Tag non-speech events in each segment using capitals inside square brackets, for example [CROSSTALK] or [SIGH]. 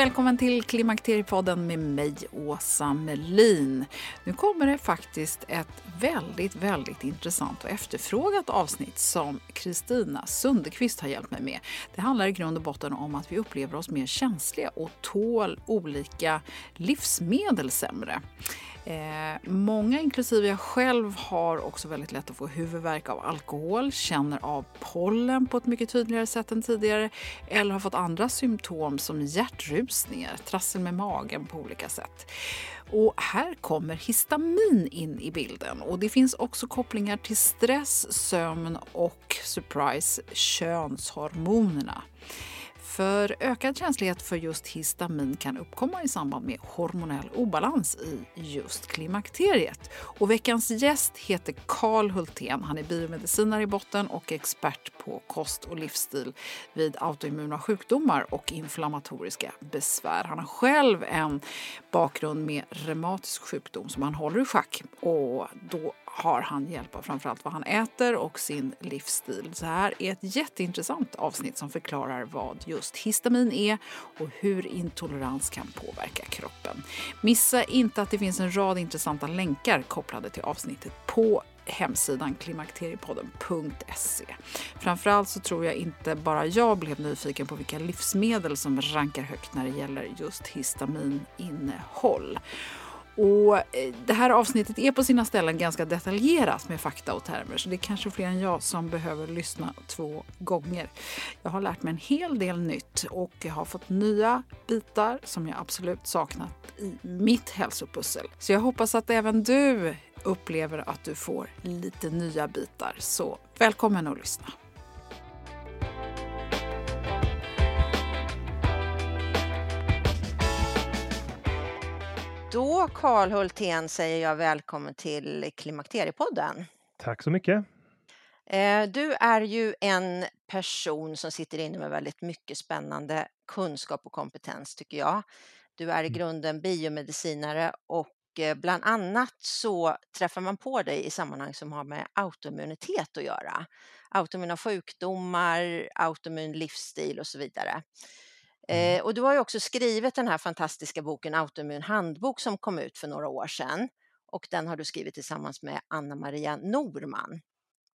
Välkommen till Klimakteriepodden med mig, Åsa Melin. Nu kommer det faktiskt ett väldigt, väldigt intressant och efterfrågat avsnitt som Kristina Sundekvist har hjälpt mig med. Det handlar i grund och botten om att vi upplever oss mer känsliga och tål olika livsmedel sämre. Eh, många, inklusive jag själv, har också väldigt lätt att få huvudvärk av alkohol, känner av pollen på ett mycket tydligare sätt än tidigare eller har fått andra symptom som hjärtrusningar, trassel med magen på olika sätt. Och här kommer histamin in i bilden och det finns också kopplingar till stress, sömn och, surprise, könshormonerna. För ökad känslighet för just histamin kan uppkomma i samband med hormonell obalans i just klimakteriet. Och veckans gäst heter Karl Hultén. Han är biomedicinare i botten och expert på kost och livsstil vid autoimmuna sjukdomar och inflammatoriska besvär. Han har själv en bakgrund med reumatisk sjukdom som han håller i schack och då har han hjälp av framförallt vad han äter och sin livsstil. Så här är ett jätteintressant avsnitt som förklarar vad just histamin är och hur intolerans kan påverka kroppen. Missa inte att det finns en rad intressanta länkar kopplade till avsnittet på hemsidan klimakteriepodden.se. Framförallt så tror jag inte bara jag blev nyfiken på vilka livsmedel som rankar högt när det gäller just histamininnehåll. Och eh, det här avsnittet är på sina ställen ganska detaljerat med fakta och termer så det är kanske fler än jag som behöver lyssna två gånger. Jag har lärt mig en hel del nytt och jag har fått nya bitar som jag absolut saknat i mitt hälsopussel. Så jag hoppas att även du upplever att du får lite nya bitar. Så välkommen att lyssna. Då, Karl Hultén, säger jag välkommen till Klimakteriepodden. Tack så mycket. Eh, du är ju en person som sitter inne med väldigt mycket spännande kunskap och kompetens tycker jag. Du är i mm. grunden biomedicinare och eh, bland annat så träffar man på dig i sammanhang som har med autoimmunitet att göra. Autoimmuna sjukdomar, autoimmun livsstil och så vidare. Mm. Eh, och du har ju också skrivit den här fantastiska boken Autoimmun handbok som kom ut för några år sedan. Och den har du skrivit tillsammans med Anna Maria Norman.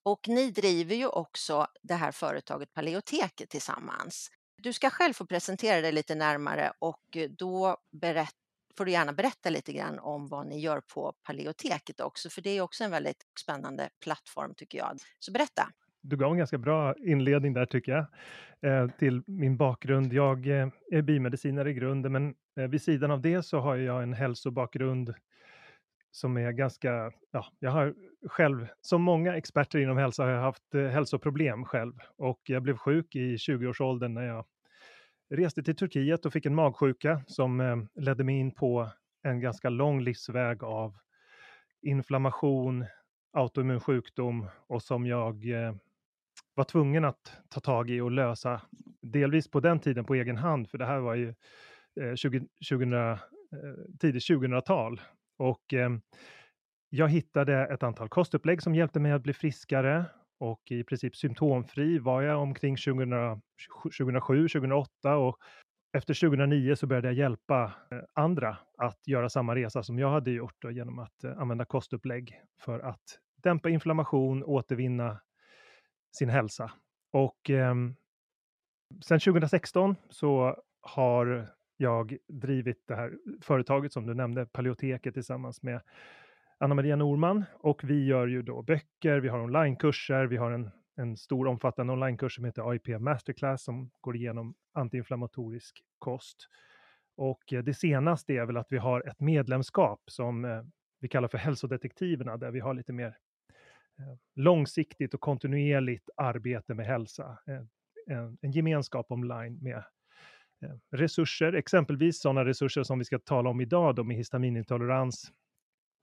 Och ni driver ju också det här företaget Paleoteket tillsammans. Du ska själv få presentera dig lite närmare och eh, då berätt, får du gärna berätta lite grann om vad ni gör på Paleoteket också, för det är också en väldigt spännande plattform tycker jag. Så berätta! Du gav en ganska bra inledning där tycker jag, eh, till min bakgrund. Jag eh, är biomedicinare i grunden, men eh, vid sidan av det så har jag en hälsobakgrund som är ganska, ja, jag har själv, som många experter inom hälsa, har jag haft eh, hälsoproblem själv och jag blev sjuk i 20-årsåldern när jag reste till Turkiet och fick en magsjuka som eh, ledde mig in på en ganska lång livsväg av inflammation, autoimmun sjukdom och som jag eh, var tvungen att ta tag i och lösa, delvis på den tiden på egen hand, för det här var ju eh, 20, 2000, eh, tidigt 2000-tal. Och eh, jag hittade ett antal kostupplägg som hjälpte mig att bli friskare och i princip symptomfri var jag omkring 2007, 2008 och efter 2009 så började jag hjälpa eh, andra att göra samma resa som jag hade gjort genom att använda kostupplägg för att dämpa inflammation, återvinna sin hälsa. Och eh, sen 2016 så har jag drivit det här företaget som du nämnde, Paleoteket, tillsammans med Anna Maria Norman och vi gör ju då böcker, vi har onlinekurser, vi har en, en stor omfattande onlinekurs som heter AIP Masterclass som går igenom antiinflammatorisk kost. Och eh, det senaste är väl att vi har ett medlemskap som eh, vi kallar för hälsodetektiverna, där vi har lite mer Eh, långsiktigt och kontinuerligt arbete med hälsa. En, en gemenskap online med eh, resurser, exempelvis sådana resurser som vi ska tala om idag då med histaminintolerans,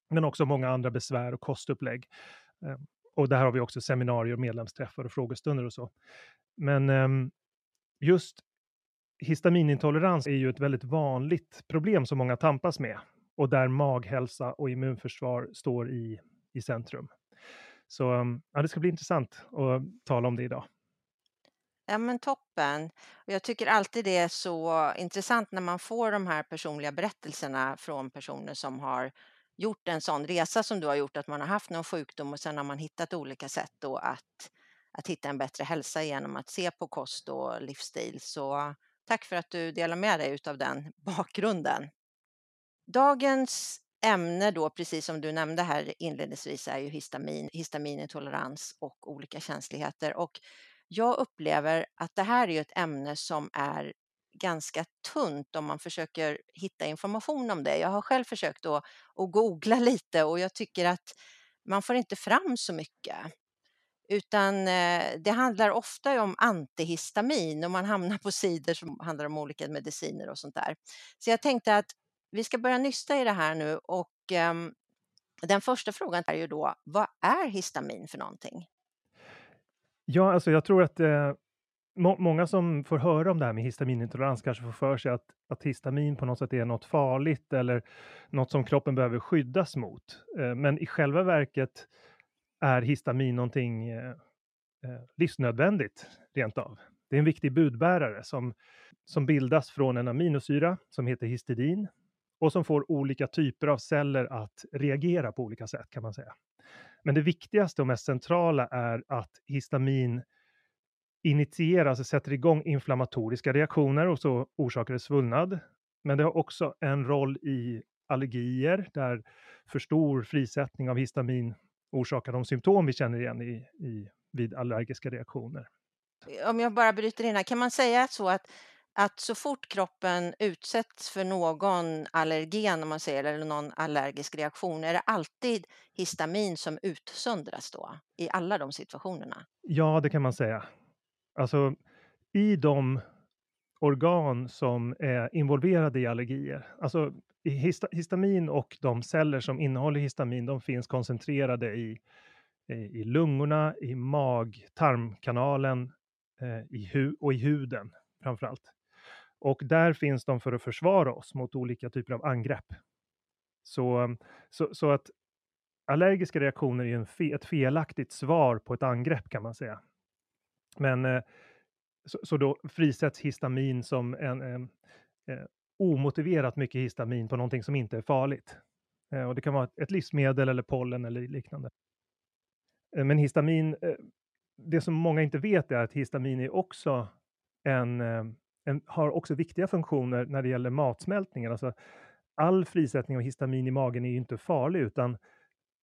men också många andra besvär och kostupplägg. Eh, och där har vi också seminarier, medlemsträffar och frågestunder och så. Men ehm, just histaminintolerans är ju ett väldigt vanligt problem som många tampas med och där maghälsa och immunförsvar står i, i centrum. Så ja, det ska bli intressant att tala om det idag. Ja men toppen. Och jag tycker alltid det är så intressant när man får de här personliga berättelserna från personer som har gjort en sån resa som du har gjort, att man har haft någon sjukdom och sen har man hittat olika sätt då att, att hitta en bättre hälsa genom att se på kost och livsstil. Så tack för att du delar med dig av den bakgrunden. Dagens ämne då, precis som du nämnde här inledningsvis, är ju histamin, histaminintolerans och olika känsligheter. Och jag upplever att det här är ett ämne som är ganska tunt om man försöker hitta information om det. Jag har själv försökt att, att googla [LAUGHS] lite och jag tycker att man får inte fram så mycket. Utan eh, det handlar ofta om antihistamin och man hamnar på [LAUGHS] sidor som handlar om olika mediciner och sånt där. Så jag tänkte att vi ska börja nysta i det här nu och um, den första frågan är ju då, vad är histamin för någonting? Ja, alltså jag tror att eh, må många som får höra om det här med histaminintolerans kanske får för sig att, att histamin på något sätt är något farligt eller något som kroppen behöver skyddas mot. Eh, men i själva verket är histamin någonting eh, eh, livsnödvändigt rent av. Det är en viktig budbärare som, som bildas från en aminosyra som heter histidin och som får olika typer av celler att reagera på olika sätt kan man säga. Men det viktigaste och mest centrala är att histamin initierar, alltså sätter igång inflammatoriska reaktioner och så orsakar det svullnad. Men det har också en roll i allergier där för stor frisättning av histamin orsakar de symptom vi känner igen i, i, vid allergiska reaktioner. Om jag bara bryter in här, kan man säga så att att så fort kroppen utsätts för någon allergen, om man säger, eller någon allergisk reaktion, är det alltid histamin som utsöndras då i alla de situationerna? Ja, det kan man säga. Alltså, i de organ som är involverade i allergier, alltså histamin och de celler som innehåller histamin, de finns koncentrerade i, i lungorna, i mag-tarmkanalen eh, i hu och i huden framför allt. Och där finns de för att försvara oss mot olika typer av angrepp. Så, ehm, så, så att allergiska reaktioner är en fe, ett felaktigt svar på ett angrepp kan man säga. Men eh, så, så, då frisätts histamin som en, en, en omotiverat mycket histamin på någonting som inte är farligt. Eh, och det kan vara ett livsmedel eller pollen eller liknande. Men histamin, det som många inte vet är att histamin är också en, ehm, en, har också viktiga funktioner när det gäller matsmältningen. Alltså, all frisättning av histamin i magen är ju inte farlig, utan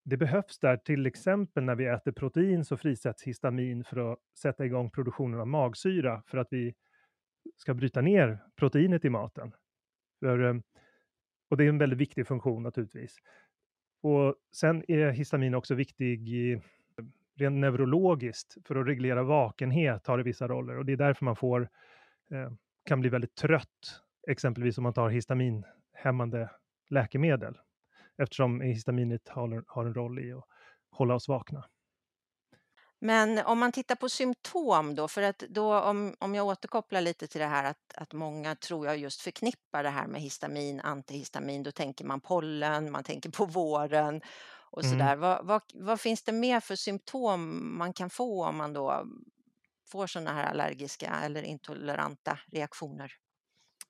det behövs där till exempel när vi äter protein så frisätts histamin för att sätta igång produktionen av magsyra för att vi ska bryta ner proteinet i maten. För, eh, och det är en väldigt viktig funktion naturligtvis. Och sen är histamin också viktig i, rent neurologiskt för att reglera vakenhet har det vissa roller och det är därför man får, eh, kan bli väldigt trött, exempelvis om man tar histaminhämmande läkemedel, eftersom histaminet har, har en roll i att hålla oss vakna. Men om man tittar på symptom då, för att då om, om jag återkopplar lite till det här att, att många tror jag just förknippar det här med histamin, antihistamin, då tänker man pollen, man tänker på våren och Mm. sådär. Vad, vad, vad finns det mer för symptom man kan få om man då får sådana här allergiska eller intoleranta reaktioner?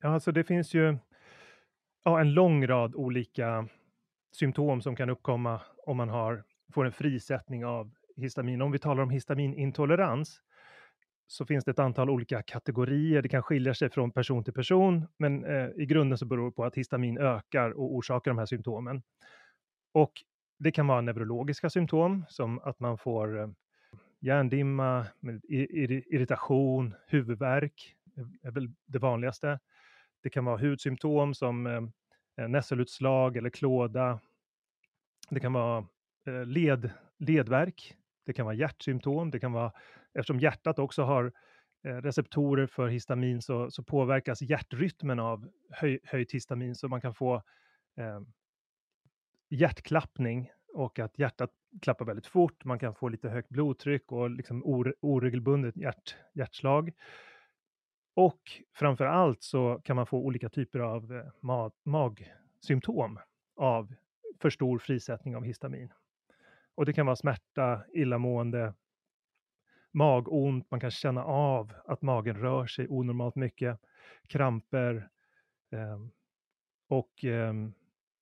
Ja, alltså det finns ju ja, en lång rad olika symptom som kan uppkomma om man har, får en frisättning av histamin. Om vi talar om histaminintolerans så finns det ett antal olika kategorier. Det kan skilja sig från person till person, men eh, i grunden så beror det på att histamin ökar och orsakar de här symptomen. Och det kan vara neurologiska symptom som att man får eh, hjärndimma, irritation, huvudvärk är- väl det vanligaste. Det kan vara hudsymptom som eh, eh, nässelutslag eller klåda. Det kan vara eh, led, ledvärk. Det kan vara hjärtsymptom. Det kan vara, eftersom hjärtat också har receptorer för histamin så, så påverkas hjärtrytmen av höj, höjt histamin så man kan få eh, hjärtklappning och att hjärtat klappar väldigt fort. Man kan få lite högt blodtryck och liksom oregelbundet hjärt, hjärtslag. Och framför allt så kan man få olika typer av eh, ma magsymptom av för stor frisättning av histamin. Och det kan vara smärta, illamående, magont, man kan känna av att magen rör sig onormalt mycket, kramper eh, och eh,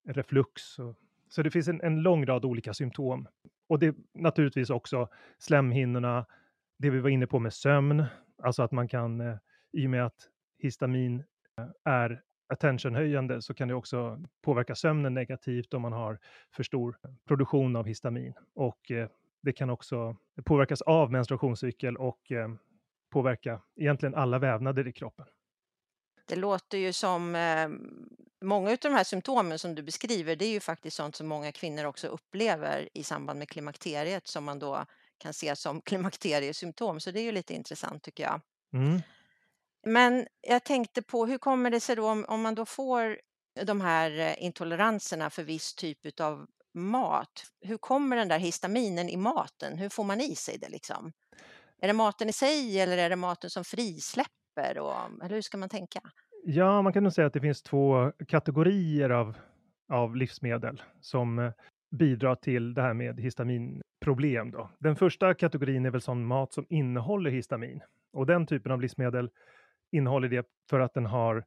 reflux. Och, så det finns en, en lång rad olika symptom. Och det är naturligtvis också slemhinnorna, det vi var inne på med sömn, alltså att man kan, eh, i och med att histamin eh, är attentionhöjande så kan det också påverka sömnen negativt om man har för stor produktion av histamin. Och eh, det kan också påverkas av menstruationscykel och eh, påverka egentligen alla vävnader i kroppen. Det låter ju som eh, många av de här symptomen som du beskriver, det är ju faktiskt sånt som många kvinnor också upplever i samband med klimakteriet som man då kan se som [LAUGHS] klimakteriesymptom. Så det är ju lite intressant tycker jag. Mm. Men jag tänkte på hur kommer det sig då om, om man då får de här eh, intoleranserna för viss typ av mat? Hur kommer den där histaminen i maten? Hur får man i sig det liksom? Är det maten i sig eller är det maten som frisläpper? Och, eller hur ska man tänka? Ja, man kan nog säga att det finns två kategorier av, av livsmedel som eh, bidrar till det här med histaminproblem. Då. Den första kategorin är väl sån mat som innehåller histamin och den typen av livsmedel innehåller det för att den har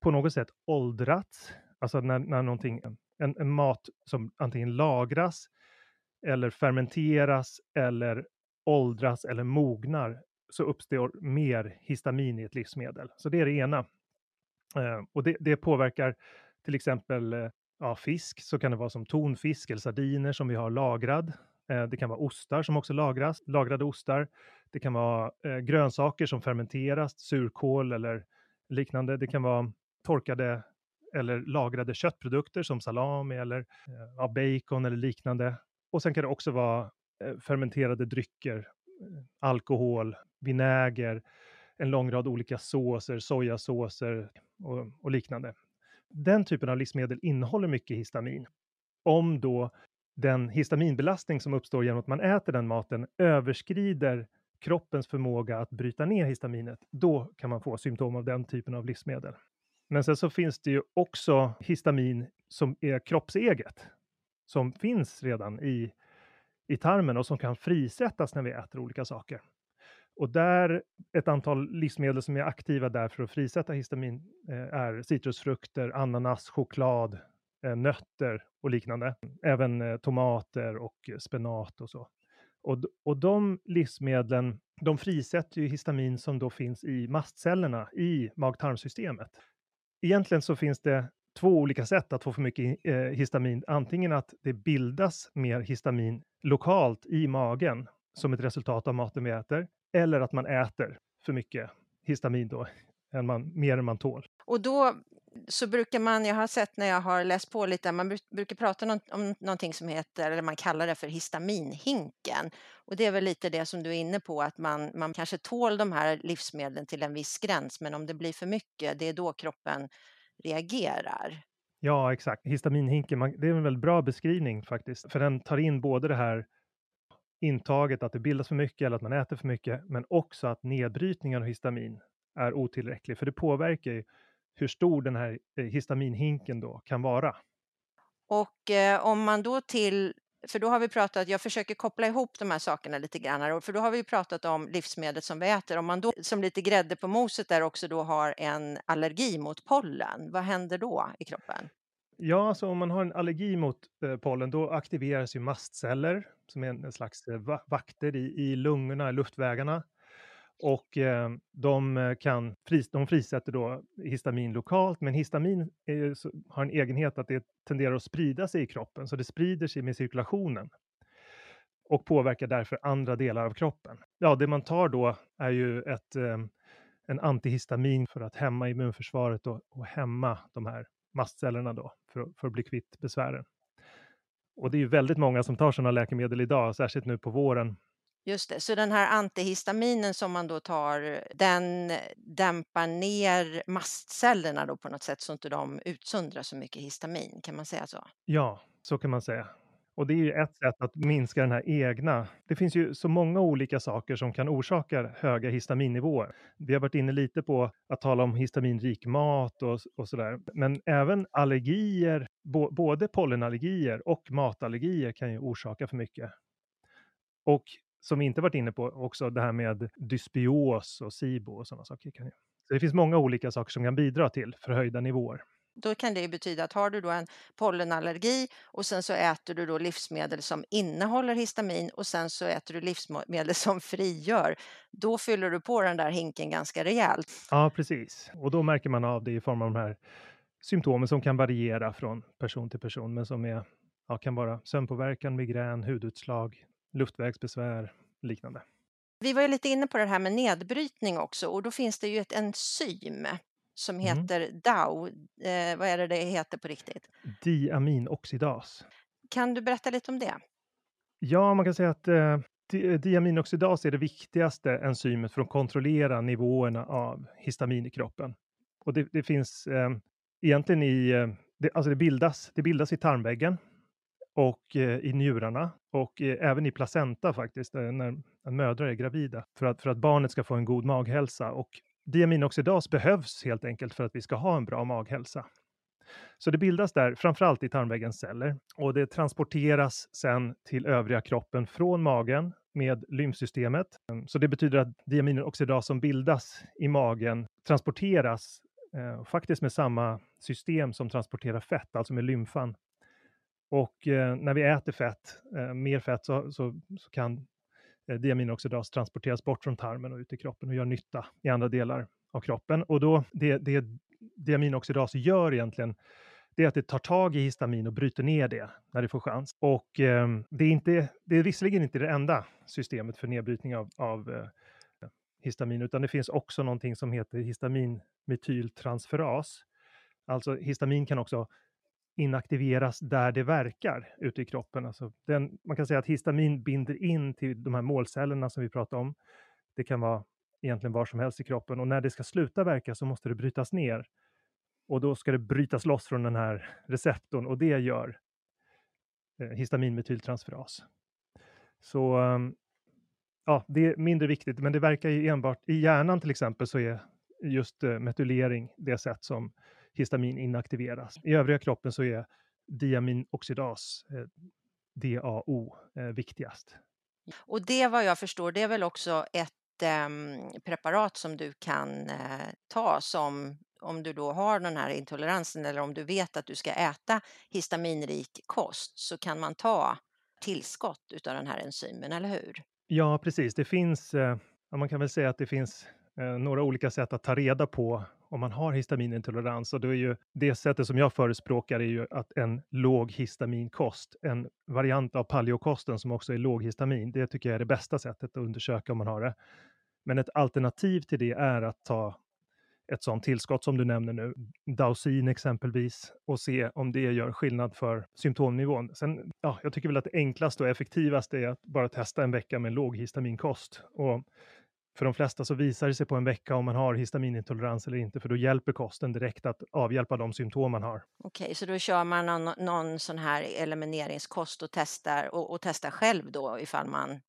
på något sätt åldrats, alltså när, när någonting, en, en mat som antingen lagras eller fermenteras eller åldras eller mognar så uppstår mer histamin i ett livsmedel. Så det är det ena. Eh, och det, det påverkar till exempel eh, ja, fisk, så kan det vara som tonfisk eller sardiner som vi har lagrad. Eh, det kan vara ostar som också lagras, lagrade ostar. Det kan vara eh, grönsaker som fermenteras, surkål eller liknande. Det kan vara torkade eller lagrade köttprodukter som salami eller eh, ja, bacon eller liknande. Och sen kan det också vara eh, fermenterade drycker, eh, alkohol, vinäger, en lång rad olika såser, sojasåser och, och liknande. Den typen av livsmedel innehåller mycket histamin. Om då den histaminbelastning som uppstår genom att man äter den maten överskrider kroppens förmåga att bryta ner histaminet, då kan man få symptom av den typen av livsmedel. Men sen så finns det ju också histamin som är kroppseget, som finns redan i, i tarmen och som kan frisättas när vi äter olika saker. Och där, ett antal livsmedel som är aktiva där för att frisätta histamin eh, är citrusfrukter, ananas, choklad, eh, nötter och liknande. Även eh, tomater och spenat och så. Och, och de livsmedlen, de frisätter ju histamin som då finns i mastcellerna i mag-tarmsystemet. Egentligen så finns det två olika sätt att få för mycket eh, histamin. Antingen att det bildas mer histamin lokalt i magen som ett resultat av maten vi äter, eller att man äter för mycket histamin då, än man, mer än man tål. Och då så brukar man, jag har sett när jag har läst på lite, man brukar prata om någonting som heter, eller man kallar det för histaminhinken. Och det är väl lite det som du är inne på, att man, man kanske tål de här livsmedlen till en viss gräns, men om det blir för mycket, det är då kroppen reagerar. Ja, exakt. Histaminhinken, man, det är en väldigt bra beskrivning faktiskt, för den tar in både det här intaget, att det bildas för mycket eller att man äter för mycket, men också att nedbrytningen av histamin är otillräcklig, för det påverkar ju hur stor den här eh, histaminhinken då kan vara. Och eh, om man då till, för då har vi pratat, jag försöker koppla ihop de här sakerna lite grann, för då har vi pratat om livsmedel som vi äter. Om man då som lite grädde på moset där också då har en allergi mot pollen, vad händer då i kroppen? Ja, alltså om man har en allergi mot eh, pollen, då aktiveras ju mastceller som är en slags eh, vakter i, i lungorna, i luftvägarna. Och eh, de, eh, kan fris, de frisätter då histamin lokalt, men histamin är, har en egenhet att det tenderar att sprida sig i kroppen, så det sprider sig med cirkulationen och påverkar därför andra delar av kroppen. Ja, det man tar då är ju ett, eh, en antihistamin för att hämma immunförsvaret och, och hämma de här mastcellerna då, för, för att bli kvitt besvären. Och det är ju väldigt många som tar sådana läkemedel idag, särskilt nu på våren, Just det, så den här antihistaminen som man då tar, den dämpar ner mastcellerna då på något sätt så inte de utsöndrar så mycket histamin, kan man säga så? Ja, så kan man säga. Och det är ju ett sätt att minska den här egna. Det finns ju så många olika saker som kan orsaka höga histaminnivåer. Vi har varit inne lite på att tala om histaminrik mat och, och sådär. Men även allergier, både pollenallergier och matallergier kan ju orsaka för mycket. Och som vi inte varit inne på också, det här med dysbios och SIBO och sådana saker. Kan ju. Så det finns många olika saker som kan bidra till förhöjda nivåer. Då kan det betyda att har du då en pollenallergi och sen så äter du då livsmedel som innehåller histamin och sen så äter du livsmedel som frigör, då fyller du på den där hinken ganska rejält. Ja, precis. Och då märker man av det i form av de här symptomen som kan variera från person till person, men som är, ja, kan vara sömnpåverkan, migrän, hudutslag, luftvägsbesvär, liknande. Vi var ju lite inne på det här med nedbrytning också och då finns det ju ett enzym som mm. heter mm. DAO. Eh, vad är det det heter på riktigt? Diaminoxidas. Kan du berätta lite om det? Ja, man kan säga att eh, diaminoxidas är det viktigaste enzymet för att kontrollera nivåerna av histamin i kroppen. Och det, det finns eh, egentligen i, eh, det, alltså det bildas, det bildas i tarmväggen och eh, i njurarna och eh, även i placenta faktiskt, eh, när, när mödrar är gravida, för att, för att barnet ska få en god maghälsa. Och diaminoxidas behövs helt enkelt för att vi ska ha en bra maghälsa. Så det bildas där, framförallt i tarmväggens celler, och det transporteras sen till övriga kroppen från magen med lymfsystemet. Så det betyder att diaminoxidas som bildas i magen transporteras eh, faktiskt med samma system som transporterar fett, alltså med lymfan och eh, när vi äter fett, eh, mer fett, så, så, så kan eh, diaminoxidas transporteras bort från tarmen och ut i kroppen och gör nytta i andra delar av kroppen. Och då, det, det diaminoxidas gör egentligen, det är att det tar tag i histamin och bryter ner det när det får chans. Och eh, det, är inte, det är visserligen inte det enda systemet för nedbrytning av, av eh, histamin, utan det finns också någonting som heter histaminmetyltransferas. Alltså histamin kan också inaktiveras där det verkar ute i kroppen. Alltså den, man kan säga att histamin binder in till de här målcellerna som vi pratade om. Det kan vara egentligen var som helst i kroppen och när det ska sluta verka så måste det brytas ner. Och då ska det brytas loss från den här receptorn och det gör eh, histaminmetyltransferas. Så ehm, ja, det är mindre viktigt, men det verkar ju enbart i hjärnan till exempel så är just eh, metylering det sätt som histamin inaktiveras. I övriga kroppen så är diaminoxidas, eh, DAO, eh, viktigast. Och det vad jag förstår, det är väl också ett eh, preparat som du kan eh, ta som om du då har den här intoleransen eller om du vet att du ska äta histaminrik kost så kan man ta tillskott utav den här enzymen, eller hur? Ja, precis. Det finns, eh, man kan väl säga att det finns eh, några olika sätt att ta reda på om man har histaminintolerans. Och det, är ju det sättet som jag förespråkar är ju att en låg histaminkost, en variant av paleokosten som också är låg histamin, det tycker jag är det bästa sättet att undersöka om man har det. Men ett alternativ till det är att ta ett sådant tillskott som du nämner nu, Dausin exempelvis, och se om det gör skillnad för symptomnivån. Sen, ja, jag tycker väl att det enklaste och effektivaste är att bara testa en vecka med låg histaminkost. Och för de flesta så visar det sig på en vecka om man har histaminintolerans eller inte, för då hjälper kosten direkt att avhjälpa de symptom man har. Okej, så då kör man någon, någon sån här elimineringskost och testar och, och testar själv då ifall man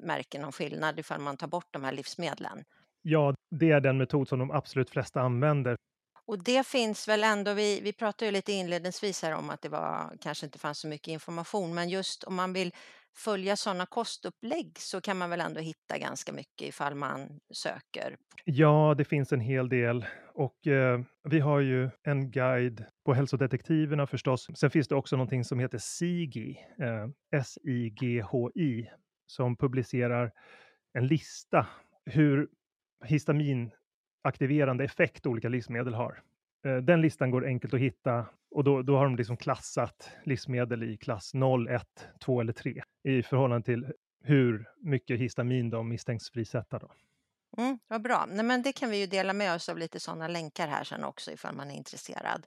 märker någon skillnad ifall man tar bort de här livsmedlen? Ja, det är den metod som de absolut flesta använder. Och det finns väl ändå, vi, vi pratade ju lite inledningsvis här om att det var, kanske inte fanns så mycket information, men just om man vill följa sådana kostupplägg så kan man väl ändå hitta ganska mycket ifall man söker? Ja, det finns en hel del och eh, vi har ju en guide på hälsodetektiverna förstås. Sen finns det också någonting som heter SIGI, eh, S-I-G-H-I, som publicerar en lista hur histaminaktiverande effekt olika livsmedel har. Eh, den listan går enkelt att hitta och då, då har de liksom klassat livsmedel i klass 0, 1, 2 eller 3 i förhållande till hur mycket histamin de misstänks frisätta. Då. Mm, vad bra. Nej, men det kan vi ju dela med oss av lite sådana länkar här sen också ifall man är intresserad.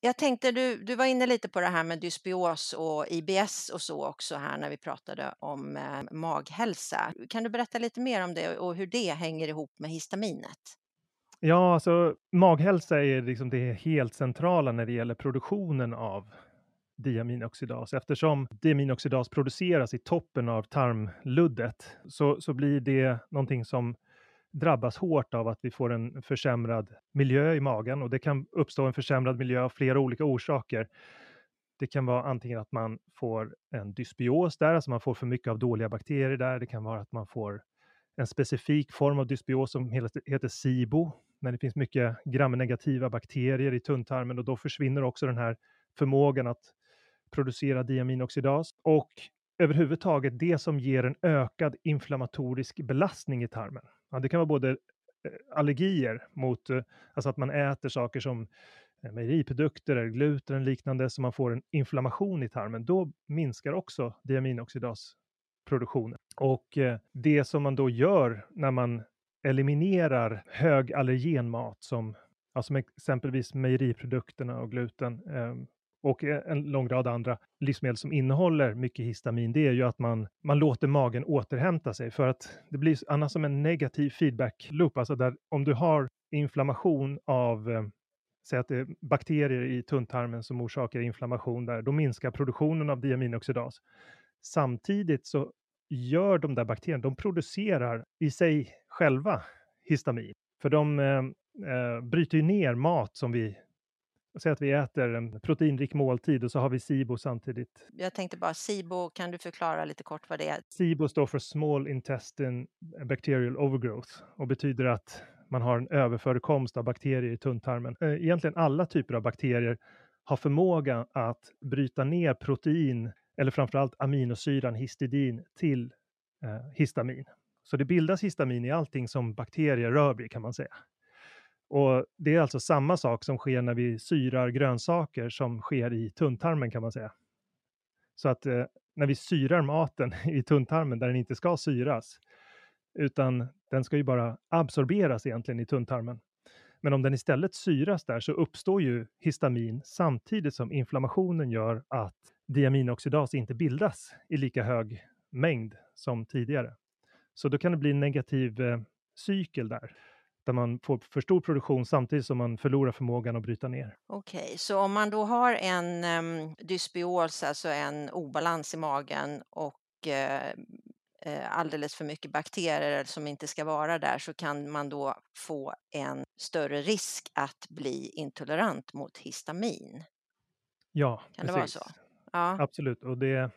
Jag tänkte, du, du var inne lite på det här med dysbios och IBS och så också här när vi pratade om eh, maghälsa. Kan du berätta lite mer om det och hur det hänger ihop med histaminet? Ja, alltså maghälsa är liksom det helt centrala när det gäller produktionen av diaminoxidas. Eftersom diaminoxidas produceras i toppen av tarmluddet så, så blir det någonting som drabbas hårt av att vi får en försämrad miljö i magen och det kan uppstå en försämrad miljö av flera olika orsaker. Det kan vara antingen att man får en dysbios där, alltså man får för mycket av dåliga bakterier där. Det kan vara att man får en specifik form av dysbios som heter SIBO, när det finns mycket gramnegativa bakterier i tunntarmen och då försvinner också den här förmågan att producera diaminoxidas och överhuvudtaget det som ger en ökad inflammatorisk belastning i tarmen. Ja, det kan vara både eh, allergier mot, eh, alltså att man äter saker som eh, mejeriprodukter eller gluten eller liknande, så man får en inflammation i tarmen. Då minskar också diaminoxidasproduktionen. Och det som man då gör när man eliminerar hög allergenmat som alltså exempelvis mejeriprodukterna och gluten ehm, och eh, en lång rad andra livsmedel som innehåller mycket histamin, det är ju att man, man låter magen återhämta sig för att det blir annars som en negativ feedback loop, alltså där om du har inflammation av eh, Säg att det är bakterier i tunntarmen som orsakar inflammation där, då minskar produktionen av diaminoxidas. Samtidigt så gör de där bakterierna, de producerar i sig själva histamin. För de eh, eh, bryter ju ner mat som vi Säg att vi äter en proteinrik måltid och så har vi SIBO samtidigt. Jag tänkte bara SIBO, kan du förklara lite kort vad det är? SIBO står för Small Intestine Bacterial Overgrowth och betyder att man har en överförekomst av bakterier i tunntarmen. Eh, egentligen alla typer av bakterier har förmåga att bryta ner protein eller framförallt aminosyran histidin till eh, histamin. Så det bildas histamin i allting som bakterier rör vid kan man säga. Och det är alltså samma sak som sker när vi syrar grönsaker som sker i tunntarmen kan man säga. Så att eh, när vi syrar maten [LAUGHS] i tunntarmen där den inte ska syras, utan den ska ju bara absorberas egentligen i tunntarmen. Men om den istället syras där så uppstår ju histamin samtidigt som inflammationen gör att diaminoxidas inte bildas i lika hög mängd som tidigare. Så då kan det bli en negativ eh, cykel där, där man får för stor produktion samtidigt som man förlorar förmågan att bryta ner. Okej, så om man då har en um, dysbios, alltså en obalans i magen och eh, alldeles för mycket bakterier som inte ska vara där så kan man då få en större risk att bli intolerant mot histamin. Ja, Kan precis. det vara så? Ja. Absolut, och det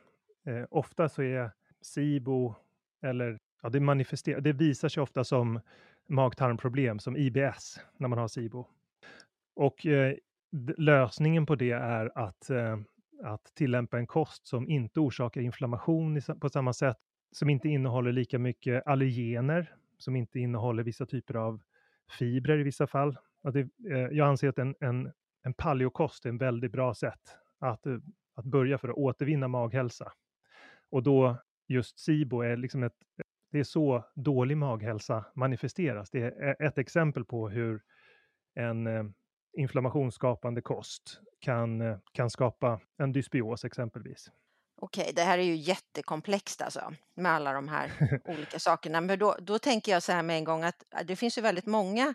eh, ofta så är SIBO eller ja, det manifesterar, det visar sig ofta som mag-tarmproblem som IBS när man har SIBO. Och eh, lösningen på det är att, eh, att tillämpa en kost som inte orsakar inflammation i, på samma sätt, som inte innehåller lika mycket allergener, som inte innehåller vissa typer av fibrer i vissa fall. Att det, eh, jag anser att en, en, en paleokost är en väldigt bra sätt att, eh, att börja för att återvinna maghälsa. Och då just SIBO är liksom ett, det är så dålig maghälsa manifesteras. Det är ett exempel på hur en eh, inflammationsskapande kost kan, eh, kan skapa en dysbios exempelvis. Okej, det här är ju jättekomplext alltså med alla de här olika [LAUGHS] sakerna. Men då, då tänker jag så här med en gång att äh, det finns ju väldigt många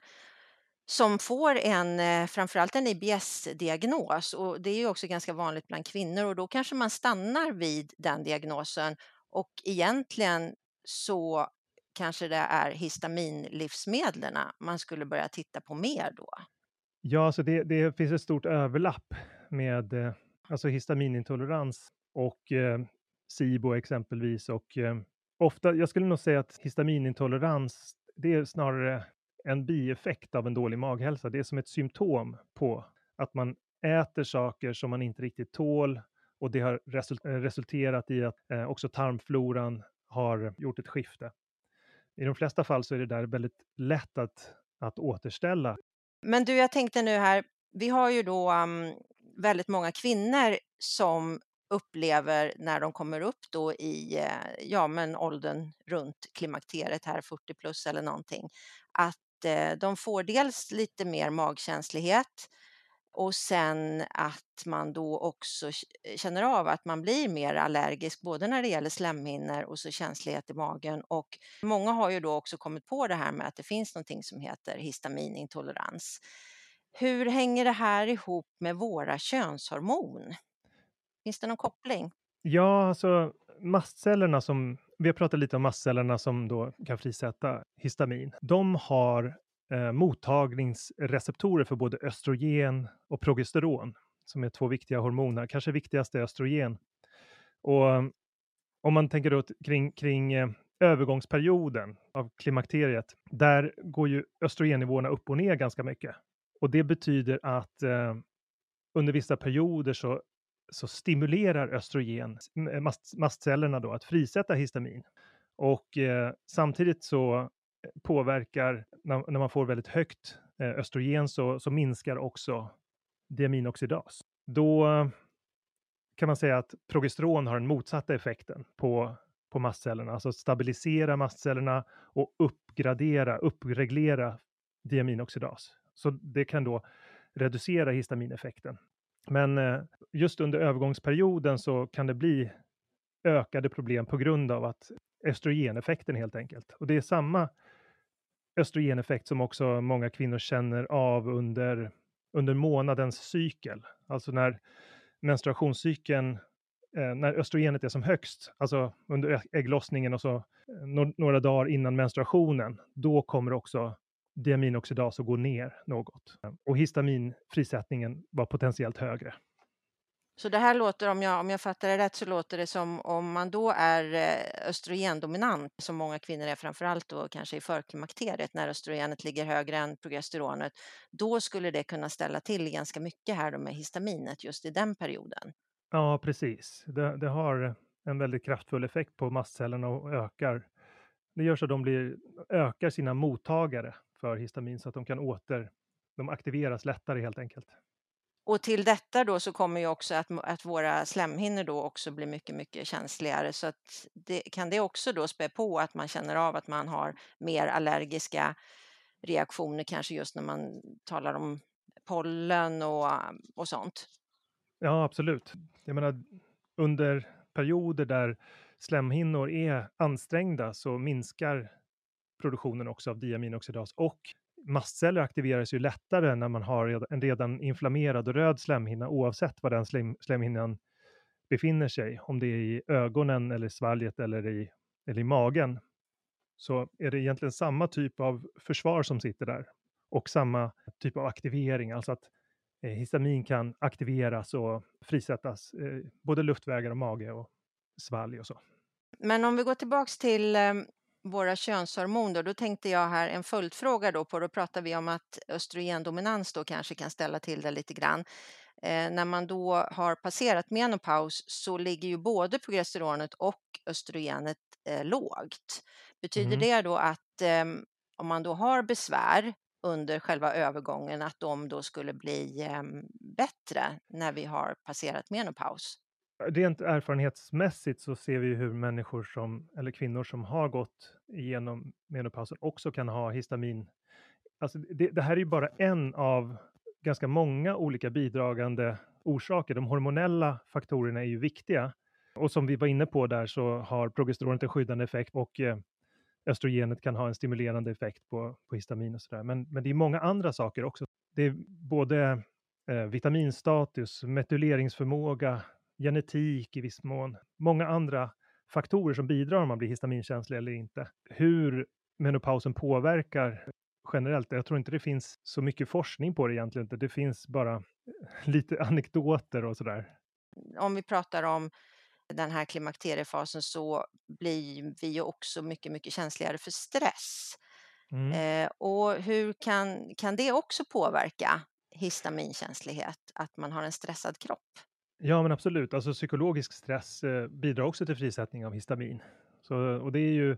som får en, eh, framförallt en IBS-diagnos och det är ju också ganska vanligt bland kvinnor och då kanske man stannar vid den diagnosen och egentligen så kanske det är histaminlivsmedlen man skulle börja titta på mer då. Ja, alltså det, det finns ett stort överlapp med eh, alltså histaminintolerans och eh, SIBO exempelvis. Och eh, ofta, jag skulle nog säga att histaminintolerans, det är snarare en bieffekt av en dålig maghälsa. Det är som ett symptom på att man äter saker som man inte riktigt tål och det har resulterat i att eh, också tarmfloran har gjort ett skifte. I de flesta fall så är det där väldigt lätt att, att återställa Men du, jag tänkte nu här, vi har ju då um, väldigt många kvinnor som upplever när de kommer upp då i eh, ja, men åldern runt klimakteriet här 40 plus eller någonting att eh, de får dels lite mer magkänslighet och sen att man då också eh, känner av att man blir mer allergisk både när det gäller slemhinnor och så känslighet i magen och många har ju då också kommit på det här med att det finns någonting som heter histaminintolerans. Hur hänger det här ihop med våra könshormon? Finns det någon koppling? Ja, alltså mastcellerna som, vi har pratat lite om mastcellerna som då kan frisätta histamin. De har eh, mottagningsreceptorer för både östrogen och progesteron, som är två viktiga hormoner. Kanske viktigast är östrogen. Och eh, om man tänker då kring, kring eh, övergångsperioden av klimakteriet, där går ju östrogennivåerna upp och ner ganska mycket. Och det betyder att eh, under vissa perioder så så stimulerar östrogen mast, mastcellerna då att frisätta histamin. Och eh, samtidigt så påverkar, när, när man får väldigt högt eh, östrogen så, så minskar också diaminoxidas. Då kan man säga att progesteron har den motsatta effekten på, på mastcellerna, alltså stabilisera mastcellerna och uppgradera, uppreglera diaminoxidas. Så det kan då reducera histamineffekten. Men eh, just under övergångsperioden så kan det bli ökade problem på grund av att östrogeneffekten helt enkelt. Och det är samma östrogeneffekt som också många kvinnor känner av under, under månadens cykel. Alltså när menstruationscykeln, eh, när östrogenet är som högst, alltså under ägglossningen och så eh, no- några dagar innan menstruationen, då kommer också diaminoxidas att gå ner något. Och histaminfrisättningen var potentiellt högre. Så det här låter, om jag, om jag fattar det rätt, så låter det som om man då är eh, östrogendominant, som många kvinnor är, framförallt då kanske i förklimakteriet, när östrogenet ligger högre än progesteronet, då skulle det kunna ställa till ganska mycket här då med histaminet just i den perioden. Ja, precis. Det, det har en väldigt kraftfull effekt på mastcellerna och ökar. Det gör så att de blir, ökar sina mottagare för histamin så att de kan åter, de aktiveras lättare helt enkelt. Och till detta då så kommer ju också att, att våra slemhinnor då också blir mycket, mycket känsligare. Så att det, kan det också då spä på att man känner av att man har mer allergiska reaktioner, kanske just när man talar om pollen och, och sånt? Ja, absolut. Jag menar, under perioder där slemhinnor är ansträngda så minskar produktionen också av diaminoxidas och mastceller aktiveras ju lättare när man har en redan inflammerad och röd slemhinna oavsett var den slem, slemhinnan befinner sig, om det är i ögonen eller svalget eller i, eller i magen. Så är det egentligen samma typ av försvar som sitter där och samma typ av aktivering, alltså att eh, histamin kan aktiveras och frisättas, eh, både luftvägar och mage och svalg och så. Men om vi går tillbaks till eh, våra könshormoner, då tänkte jag här en följdfråga då på, då pratar vi om att östrogendominans då kanske kan ställa till det lite grann. Eh, när man då har passerat menopaus så ligger ju både progesteronet och östrogenet eh, lågt. Betyder mm. det då att eh, om man då har besvär under själva övergången att de då skulle bli ehm, bättre när vi har passerat menopaus? Rent erfarenhetsmässigt så ser vi hur människor som, eller kvinnor som har gått igenom menopausen också kan ha histamin. Alltså det, det här är ju bara en av ganska många olika bidragande orsaker. De hormonella faktorerna är ju viktiga. Och som vi var inne på där så har progesteronet en skyddande effekt och eh, östrogenet kan ha en stimulerande effekt på, på histamin och sådär. Men, men det är många andra saker också. Det är både eh, vitaminstatus, metyleringsförmåga, genetik i viss mån, många andra faktorer som bidrar om man blir histaminkänslig eller inte. Hur menopausen påverkar generellt, jag tror inte det finns så mycket forskning på det egentligen, det finns bara [LAUGHS] lite anekdoter och sådär. Om vi pratar om den här klimakteriefasen så blir vi ju också mycket, mycket känsligare för stress. Mm. Eh, och hur kan, kan det också påverka histaminkänslighet, att man har en stressad kropp? Ja, men absolut. Alltså psykologisk stress eh, bidrar också till frisättning av histamin. Så, och det är ju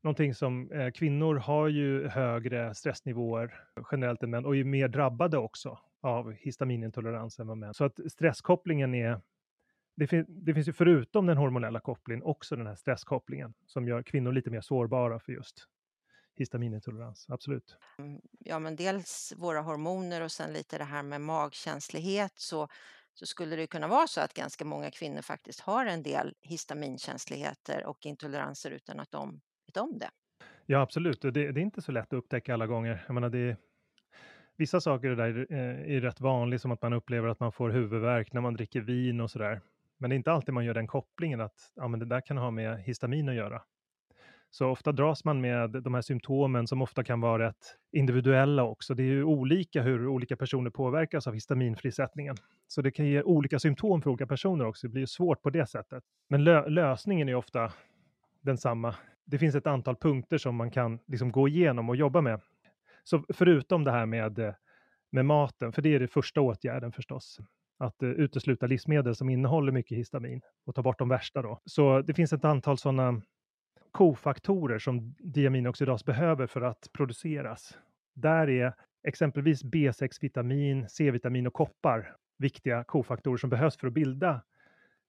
någonting som eh, kvinnor har ju högre stressnivåer generellt än män och är mer drabbade också av histaminintolerans än vad män. Så att stresskopplingen är det, fin det finns ju förutom den hormonella kopplingen också den här stresskopplingen som gör kvinnor lite mer sårbara för just histaminintolerans, absolut. Mm, ja, men dels våra hormoner och sen lite det här med magkänslighet så så skulle det kunna vara så att ganska många kvinnor faktiskt har en del histaminkänsligheter och intoleranser utan att de vet om det. Ja, absolut. Det, det är inte så lätt att upptäcka alla gånger. Jag menar, det, vissa saker där är, är rätt vanligt, som att man upplever att man får huvudvärk när man dricker vin och sådär. Men det är inte alltid man gör den kopplingen att ja, men det där kan ha med histamin att göra. Så ofta dras man med de här symptomen som ofta kan vara rätt individuella också. Det är ju olika hur olika personer påverkas av histaminfrisättningen. Så det kan ge olika symptom för olika personer också. Det blir ju svårt på det sättet. Men lö lösningen är ofta densamma. Det finns ett antal punkter som man kan liksom gå igenom och jobba med. Så förutom det här med, med maten, för det är det första åtgärden förstås, att uh, utesluta livsmedel som innehåller mycket histamin och ta bort de värsta då. Så det finns ett antal sådana kofaktorer som diaminoxidas behöver för att produceras. Där är exempelvis B6-vitamin, C-vitamin och koppar viktiga kofaktorer som behövs för att bilda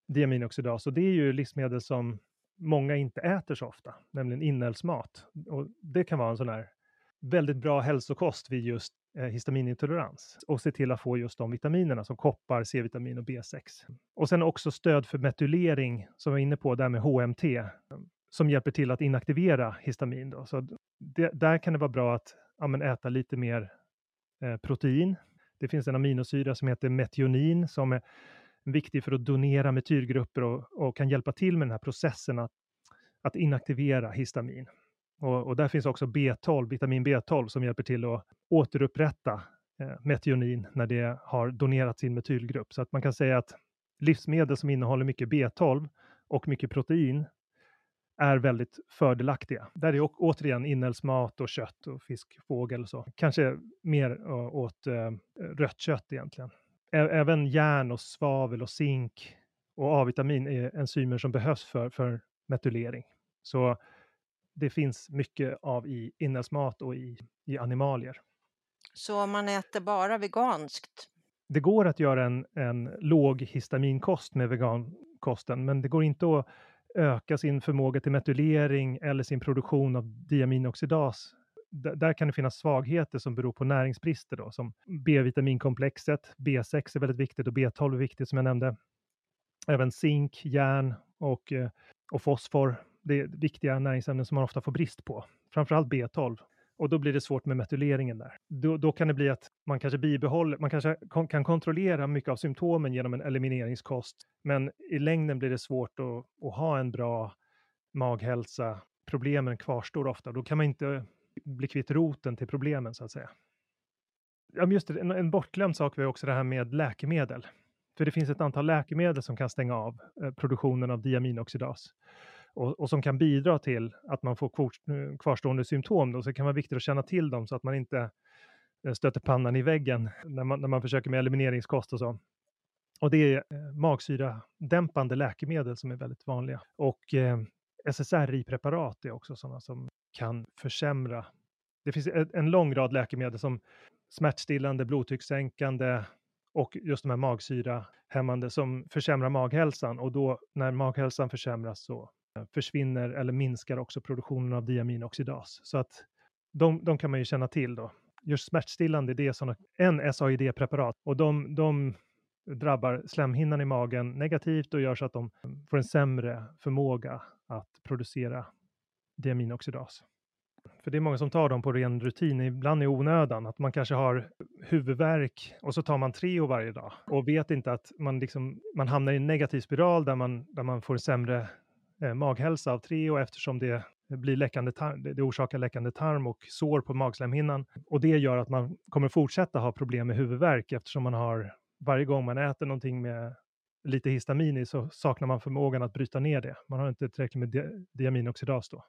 diaminoxidas. Och det är ju livsmedel som många inte äter så ofta, nämligen inälvsmat. Och det kan vara en sån här väldigt bra hälsokost vid just eh, histaminintolerans och se till att få just de vitaminerna som koppar, C-vitamin och B6. Och sen också stöd för metylering som vi var inne på där med HMT som hjälper till att inaktivera histamin. Då. Så det, där kan det vara bra att ja, äta lite mer eh, protein. Det finns en aminosyra som heter metionin som är viktig för att donera metylgrupper och, och kan hjälpa till med den här processen att, att inaktivera histamin. Och, och, där finns också B12, vitamin B12 som hjälper till att återupprätta eh, metionin när det har donerat sin metylgrupp. Så att man kan säga att livsmedel som innehåller mycket B12 och mycket protein är väldigt fördelaktiga. Där är återigen inälvsmat och kött och fisk, fågel och så. Kanske mer åt rött kött egentligen. Även järn och svavel och zink och A-vitamin är enzymer som behövs för, för metylering. Så det finns mycket av i inälvsmat och i, i animalier. Så om man äter bara veganskt? Det går att göra en, en låg histaminkost med vegankosten, men det går inte att öka sin förmåga till metylering eller sin produktion av diaminoxidas. D där kan det finnas svagheter som beror på näringsbrister då, som B-vitaminkomplexet, B6 är väldigt viktigt och B12 är viktigt som jag nämnde. Även zink, järn och, eh, och fosfor, det är viktiga näringsämnen som man ofta får brist på. Framförallt B12. Och då blir det svårt med metyleringen där. Då, då, kan det bli att man kanske bibehåller, man kanske kan kontrollera mycket av symptomen genom en elimineringskost, men i längden blir det svårt att, att ha en bra maghälsa. Problemen kvarstår ofta. Då kan man inte bli kvitt roten till problemen så att säga. Ja, just det, en, en bortglömd sak var också det här med läkemedel. För det finns ett antal läkemedel som kan stänga av eh, produktionen av diaminoxidas och, och, som kan bidra till att man får eh, kvarstående symptom. Då, så det kan vara viktigt att känna till dem så att man inte eh, stöter pannan i väggen när man, när man försöker med elimineringskost och så. Och det är eh, magsyradämpande läkemedel som är väldigt vanliga. Och eh, SSRI-preparat är också sådana som kan försämra. Det finns en lång rad läkemedel som smärtstillande, blodtryckssänkande och just de här magsyrahämmande som försämrar maghälsan och då när maghälsan försämras så Eh, försvinner eller minskar också produktionen av diaminoxidas. Så att de, de kan man ju känna till då. Just smärtstillande, det är såna, en SAID-preparat och de, de drabbar slemhinnan i magen negativt och gör så att de får en sämre förmåga att producera diaminoxidas. För det är många som tar dem på ren rutin, ibland i onödan, att man kanske har huvudvärk och så tar man Treo varje dag och vet inte att man, liksom, man hamnar i en negativ spiral där man, där man får sämre eh, maghälsa av Treo eftersom det eh, blir läckande tarm, det orsakar läckande tarm och sår på magslemhinnan. Och det gör att man kommer fortsätta ha problem med huvudvärk eftersom man har varje gång man äter någonting med lite histamin i så saknar man förmågan att bryta ner det. Man har inte tillräckligt med di diaminoxidas då.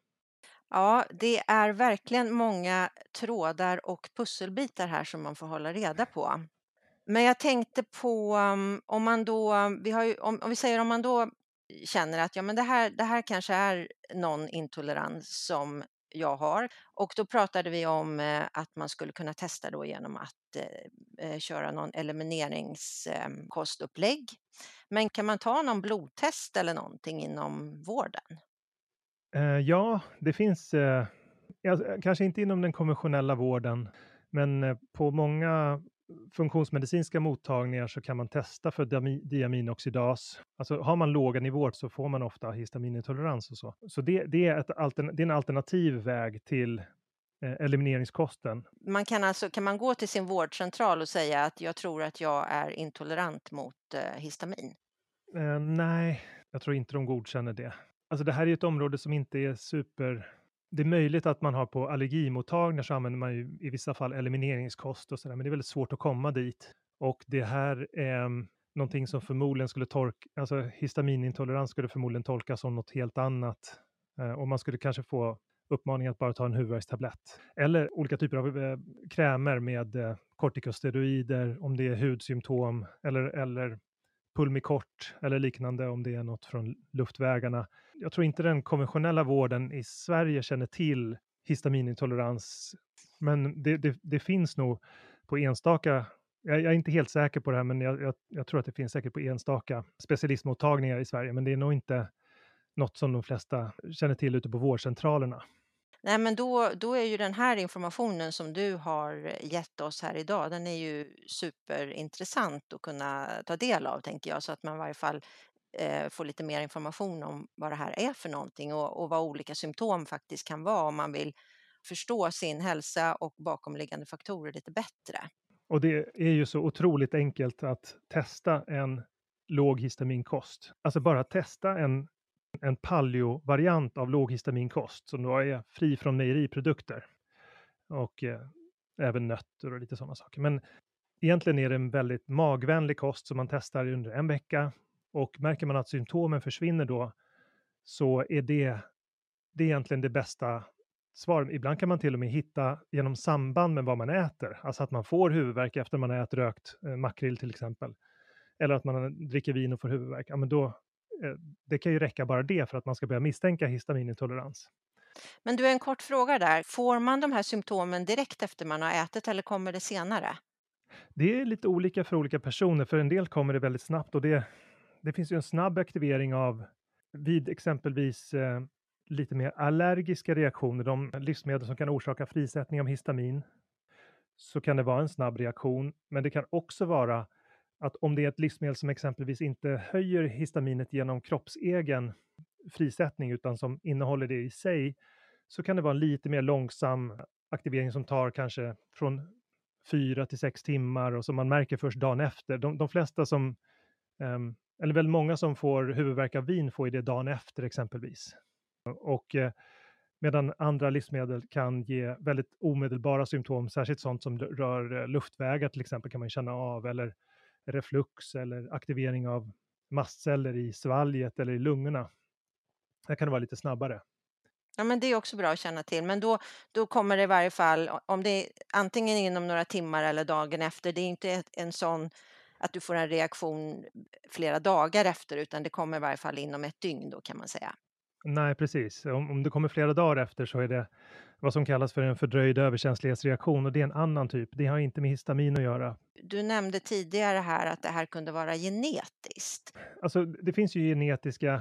Ja, det är verkligen många trådar och pusselbitar här som man får hålla reda på. Men jag tänkte på mm, om man då, vi har ju, om, om vi säger om man då känner att ja, men det, här, det här kanske är någon intolerans som jag har. Och då pratade vi om eh, att man skulle kunna testa då genom att eh, eh köra någon elimineringskostupplägg. Ehm, men kan man ta någon blodtest eller någonting inom vården? Eh, ja, det finns, eh, alltså, eh kanske inte inom den konventionella vården, men eh, på många funktionsmedicinska mottagningar så kan man testa för diaminoxidas. Alltså har man låga nivåer så får man ofta histaminintolerans och så. Så det, det är, det är en alternativ väg till eh, elimineringskosten. Man kan alltså, kan man gå till sin vårdcentral och säga att jag tror att jag är intolerant mot eh, histamin? Eh, nej, jag tror inte de godkänner det. Alltså det här är ett område som inte är super det är möjligt att man har på allergimottagningar så använder man ju i vissa fall elimineringskost och sådär, men det är väldigt svårt att komma dit. Och det här är mm, någonting som förmodligen skulle tolka, alltså histaminintolerans skulle förmodligen tolkas som något helt annat. Eh, och man skulle kanske få uppmaning att bara ta en huvudvärkstablett. Eller olika typer av eh, krämer med eh, kortikosteroider om det är hudsymptom eller, eller Pulmicort eller liknande om det är något från luftvägarna. Jag tror inte den konventionella vården i Sverige känner till histaminintolerans, men det, det, det finns nog på enstaka jag, jag, är inte helt säker på det här, men jag, jag, jag, tror att det finns säkert på enstaka specialistmottagningar i Sverige, men det är nog inte något som de flesta känner till ute på vårdcentralerna. Nej, men då, då är ju den här informationen som du har gett oss här idag, den är ju superintressant att kunna ta del av, tänker jag, så att man i varje fall eh, få lite mer information om vad det här är för någonting och, och vad olika symptom faktiskt kan vara om man vill förstå sin hälsa och bakomliggande faktorer lite bättre. Och det är ju så otroligt enkelt att testa en låg histaminkost. Alltså bara testa en en paleo-variant av låghistaminkost som då är fri från mejeriprodukter och eh, även nötter och lite sådana saker. Men egentligen är det en väldigt magvänlig kost som man testar under en vecka och märker man att symptomen försvinner då så är det, det är egentligen det bästa svaret. Ibland kan man till och med hitta genom samband med vad man äter, alltså att man får huvudvärk efter man har ätit rökt eh, makrill till exempel. Eller att man dricker vin och får huvudvärk. Ja, men då, eh, det kan ju räcka bara det för att man ska börja misstänka histaminintolerans. Men du, en kort fråga där. Får man de här symptomen direkt efter man har ätit eller kommer det senare? Det är lite olika för olika personer. För en del kommer det väldigt snabbt och det, det finns ju en snabb aktivering av vid exempelvis eh, lite mer allergiska reaktioner, de livsmedel som kan orsaka frisättning av histamin, så kan det vara en snabb reaktion. Men det kan också vara att om det är ett livsmedel som exempelvis inte höjer histaminet genom kroppsegen frisättning utan som innehåller det i sig, så kan det vara en lite mer långsam aktivering som tar kanske från fyra till sex timmar och som man märker först dagen efter. De, de flesta som, um, eller väldigt många som får huvudvärk av vin får ju det dagen efter exempelvis. Och eh, medan andra livsmedel kan ge väldigt omedelbara symptom, särskilt sånt som rör eh, luftvägar till exempel kan man känna av, eller reflux eller aktivering av mastceller i svalget eller i lungorna. Där kan det vara lite snabbare. Ja, men det är också bra att känna till. Men då, då kommer det i varje fall, om det är antingen inom några timmar eller dagen efter, det är inte en sån att du får en reaktion flera dagar efter, utan det kommer i varje fall inom ett dygn då kan man säga. Nej, precis. Om, om det kommer flera dagar efter så är det vad som kallas för en fördröjd överkänslighetsreaktion och det är en annan typ. Det har inte med histamin att göra. Du nämnde tidigare här att det här kunde vara genetiskt. Alltså, det finns ju genetiska,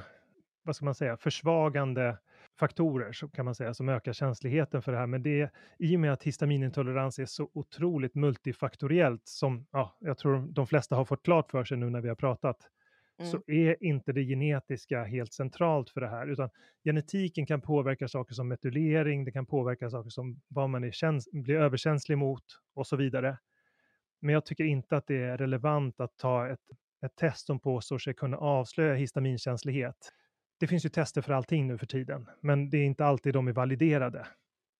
vad ska man säga, försvagande faktorer så kan man säga som ökar känsligheten för det här. Men det i och med att histaminintolerans är så otroligt multifaktoriellt som ja, jag tror de flesta har fått klart för sig nu när vi har pratat mm. så är inte det genetiska helt centralt för det här, utan genetiken kan påverka saker som metylering, det kan påverka saker som vad man är käns blir överkänslig mot och så vidare. Men jag tycker inte att det är relevant att ta ett, ett test som påstår sig kunna avslöja histaminkänslighet. Det finns ju tester för allting nu för tiden, men det är inte alltid de är validerade.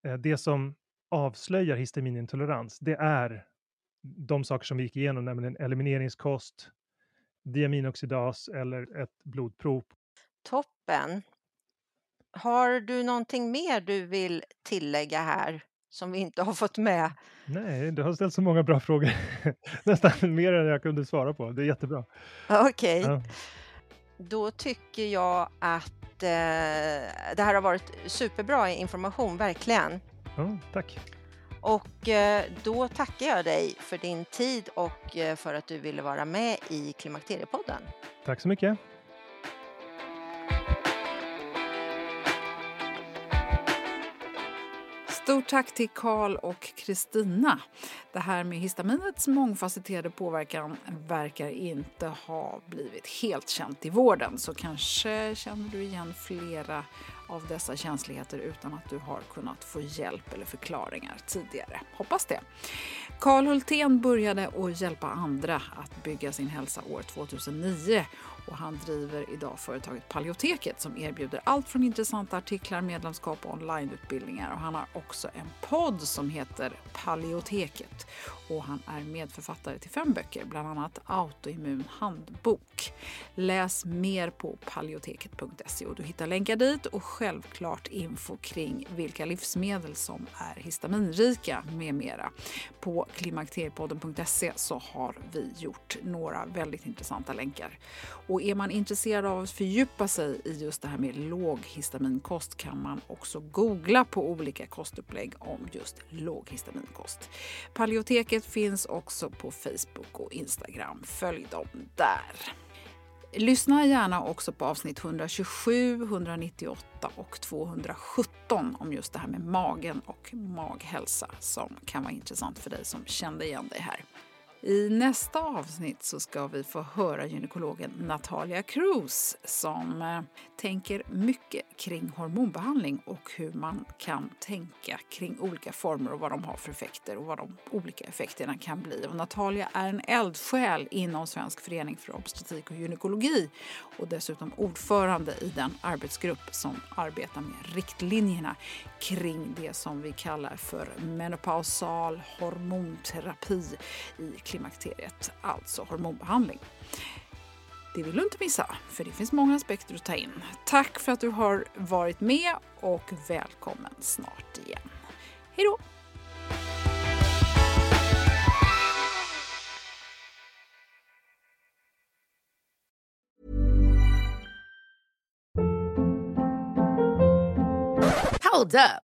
Eh, det som avslöjar histaminintolerans, det är de saker som vi gick igenom, nämligen elimineringskost, diaminoxidas eller ett blodprov. Toppen! Har du någonting mer du vill tillägga här som vi inte har fått med? Nej, du har ställt så många bra frågor. [LAUGHS] Nästan mer än jag kunde svara på. Det är jättebra. Okej. Okay. Ja. Då tycker jag att eh, det här har varit superbra information, verkligen. Ja, tack. Och eh, då tackar jag dig för din tid och eh, för att du ville vara med i Klimakteriepodden. Tack så mycket. Stort tack till Karl och Kristina. Det här med histaminets mångfacetterade påverkan verkar inte ha blivit helt känt i vården så kanske känner du igen flera av dessa känsligheter utan att du har kunnat få hjälp eller förklaringar tidigare. Hoppas det. Karl Hultén började att hjälpa andra att bygga sin hälsa år 2009 och han driver idag företaget Paleoteket som erbjuder allt från intressanta artiklar, medlemskap och onlineutbildningar. Och han har också en podd som heter Paleoteket och han är medförfattare till fem böcker, bland annat Autoimmun handbok. Läs mer på paleoteket.se och du hittar länkar dit och självklart info kring vilka livsmedel som är histaminrika med mera. På klimakteriepodden.se så har vi gjort några väldigt intressanta länkar. Och är man intresserad av att fördjupa sig i just det här med låghistaminkost kan man också googla på olika kostupplägg om just låghistaminkost. Paleoteket finns också på Facebook och Instagram. Följ dem där. Lyssna gärna också på avsnitt 127, 198 och 217 om just det här med magen och maghälsa som kan vara intressant för dig som kände igen dig här. I nästa avsnitt så ska vi få höra gynekologen Natalia Cruz som eh, tänker mycket kring hormonbehandling och hur man kan tänka kring olika former och vad de har för effekter och vad de olika effekterna kan bli. Och Natalia är en eldsjäl inom Svensk förening för obstetrik och gynekologi och dessutom ordförande i den arbetsgrupp som arbetar med riktlinjerna kring det som vi kallar för menopausal hormonterapi i klimakteriet, alltså hormonbehandling. Det vill du inte missa, för det finns många aspekter att ta in. Tack för att du har varit med och välkommen snart igen. Hej då! Hold up.